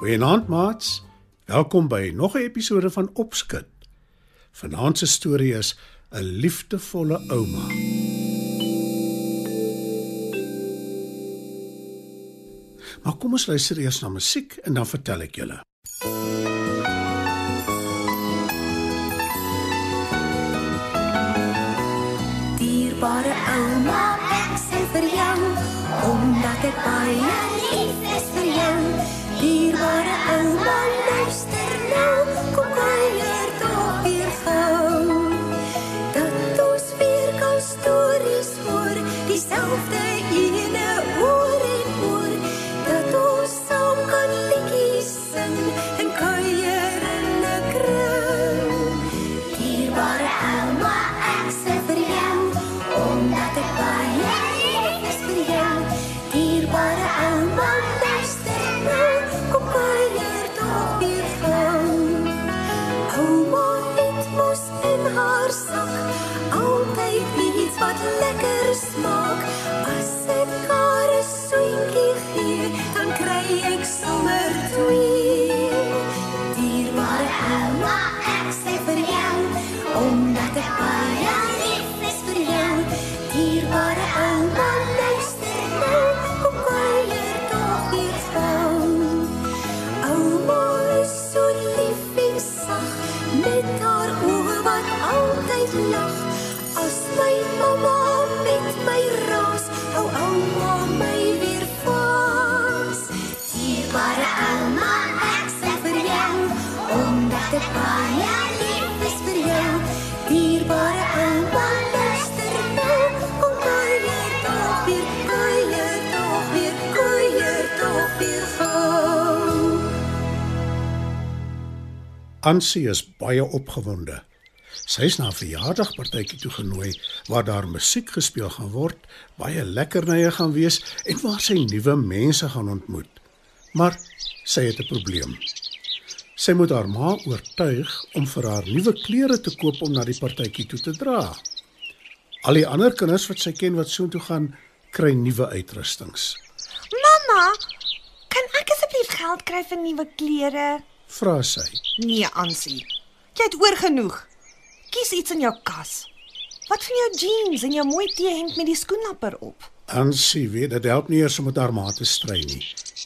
Goeienaand maats. Welkom by nog 'n episode van Opskud. Vanaand se storie is 'n liefdevolle ouma. Maar kom ons luister eers na musiek en dan vertel ek julle. Dierbare ouma, ek sê vir jou, omdat ek baie omdat ek baie lief is vir jou. Dierbare ouma, luister nou, kom kuier tog weer, kuier tog weer, kuier tog weer gou. Ansie is baie opgewonde. Sy is na 'n verjaarsdagpartytjie toe genooi waar daar musiek gespeel gaan word, baie lekkernye gaan wees en waar sy nuwe mense gaan ontmoet. Maar sy het 'n probleem. Sy moet haar ma oortuig om vir haar nuwe klere te koop om na die partytjie toe te dra. Al die ander kinders wat sy ken wat soontoe gaan, kry nuwe uitrustings. Mamma, kan ek asseblief geld kry vir nuwe klere? Vra sy. Nee, Ansie. Jy het oorgenoeg. Kies iets in jou kas. Wat van jou jeans en jou mooi T-hemp met die skoenlapper op? Ansie weet dit help nie eers om met haar ma te stry nie.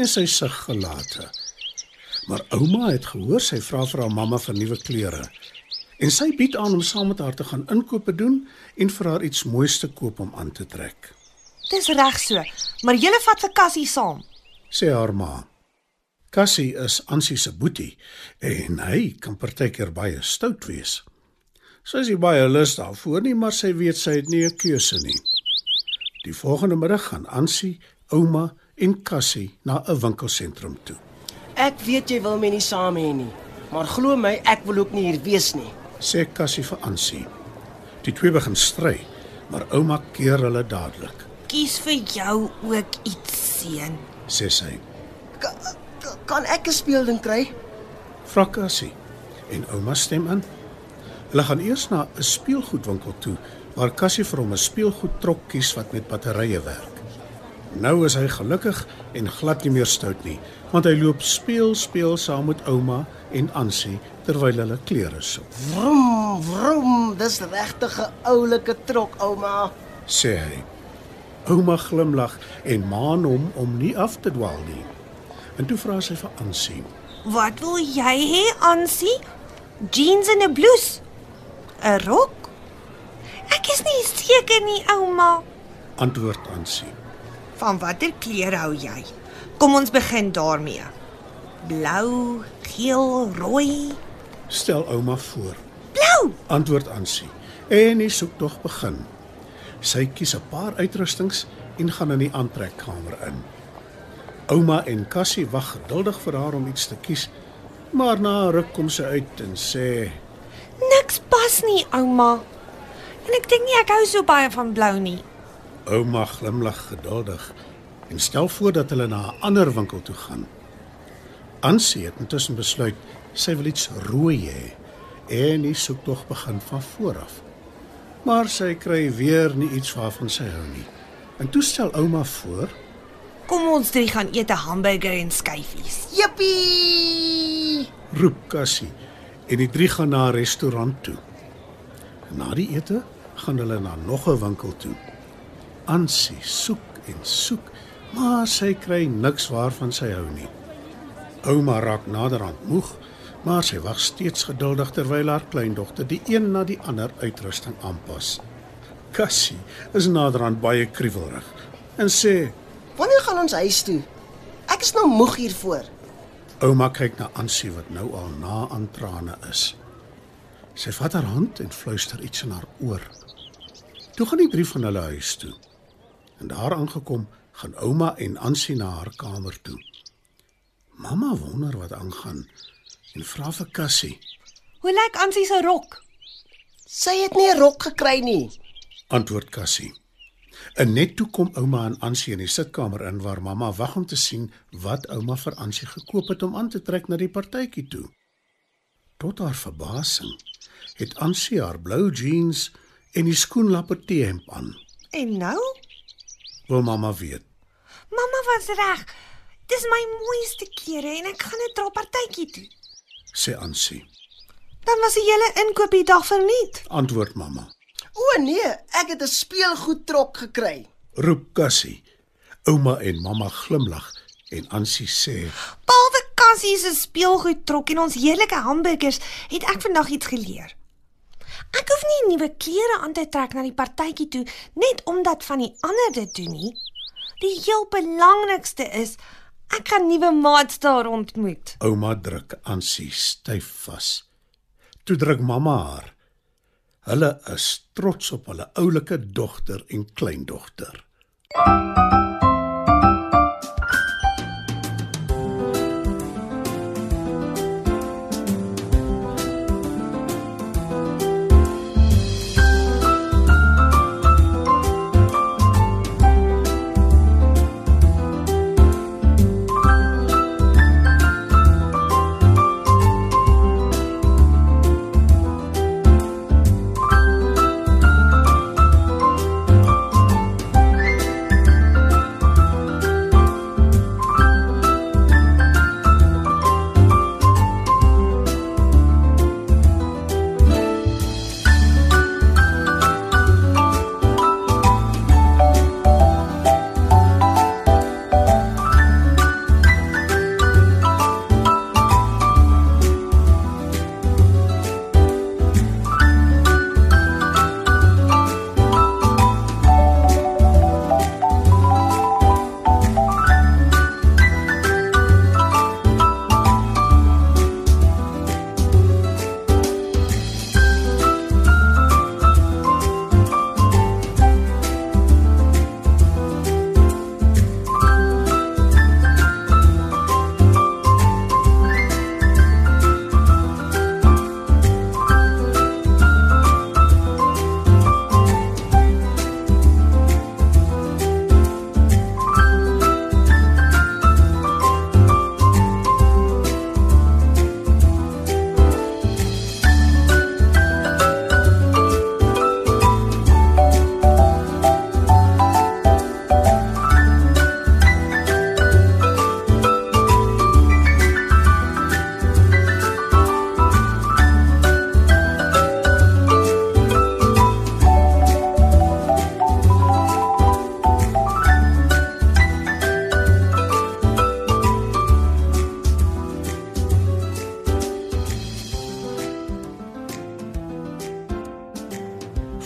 En sy sug gelate. Maar ouma het gehoor sy vra vir haar mamma vir nuwe klere. En sy bied aan om saam met haar te gaan inkope doen en vir haar iets moois te koop om aan te trek. Dis reg so, maar jy vat vir Cassie saam. Sê haar ma. Cassie is Ansie se boetie en hy kan partykeer baie stout wees. Sy is nie baie lus daarvoor nie, maar sy weet sy het nie 'n keuse nie. Die volgende middag gaan Ansie, ouma en Cassie na 'n winkelsentrum toe. Ek weet jy wil my nie saam hê nie, maar glo my, ek wil ook nie hier wees nie. sê Cassie vir Ansie. Die twee begin stry, maar ouma keer hulle dadelik, Kies vir jou ook iets, seun. sê sy. Ka, ka, kan ek 'n speelding kry? Vra Cassie en ouma stem in. Hulle gaan eers na 'n speelgoedwinkel toe waar Cassie vir hom 'n speelgoedtrok kies wat met batterye werk. Nou is hy gelukkig en glad nie meer stout nie, want hy loop speel speel saam met ouma en Ansie terwyl hulle klere soek, Vroom, vroom, dis regtig 'n oulike trok, ouma. sê hy. Ouma glimlag en maan hom om nie af te dwaal nie. En toe vra sy vir Ansie. Wat wil jy hê, Ansie? Jeans en 'n blouse? 'n Rok? Ek is nie seker nie, ouma. Antwoord Ansie. Van watter klere hou jy? Kom ons begin daarmee. Blou, geel, rooi. Stel ouma voor. Blou. Antwoord Ansie. En die soektog begin. Sy kies 'n paar uitrustings en gaan in die aantrekkamer in. Ouma en Cassie wag geduldig vir haar om iets te kies, maar na 'n ruk kom sy uit en sê: Niks pas nie, ouma. En ek dink nie ek hou so baie van blou nie. Ouma glimlag geduldig en stel voor dat hulle na 'n ander winkel toe gaan. Ansie het intussen besluit sy wil iets rooi hê en die soektog begin van voor af. Maar sy kry weer nie iets waarvan sy hou nie. En toe stel ouma voor Kom ons drie gaan eet 'n hamburger en skyfies. Jippie! roep Cassie en die drie gaan na 'n restaurant toe. Na die ete gaan hulle na nog 'n winkel toe. Ansie soek en soek, maar sy kry niks waarvan sy hou nie. Ouma raak naderhand moeg, maar sy wag steeds geduldig terwyl haar kleindogter die een na die ander uitrusting aanpas. Cassie is naderhand baie kriewelrig en sê: Wanneer gaan ons huis toe? Ek is nou moeg hiervoor. Ouma kyk na Ansie wat nou al na aan trane is. Sy vat haar hand en fluister iets in haar oor. Toe gaan die drie van hulle huis toe. En daar aangekom, gaan ouma en Ansie na haar kamer toe. Mamma wonder wat aangaan en vra vir Cassie. Hoe lyk Ansie se rok? Sy het nie 'n rok gekry nie. Antwoord Cassie. En net toe kom ouma en Ansie in die sitkamer in waar mamma wag om te sien wat ouma vir Ansie gekoop het om aan te trek na die partytjie toe. Tot haar verbasing het Ansie haar blou jeans en die skoenlapper T-hemp aan. En nou? Wil mamma weet. Mamma was reg. Dis my mooiste klere en ek gaan dit dra partytjie toe. sê Ansie. Dan was die hele inkoop die dag verniet. Antwoord mamma. O nee, ek het 'n speelgoedtrok gekry. Roep Cassie. Ouma en mamma glimlag en Ansie sê: Behalwe Cassie se speelgoed trok en ons heerlike hamburgers, het ek vandag iets geleer. Ek hoef nie nuwe klere aan te trek na die partytjie toe net omdat van die ander dit doen nie. Die heel belangrikste is ek gaan nuwe maats daar ontmoet. Ouma druk Ansie styf vas. Toe druk mamma haar. Hulle is trots op hulle oulike dogter en kleindogter.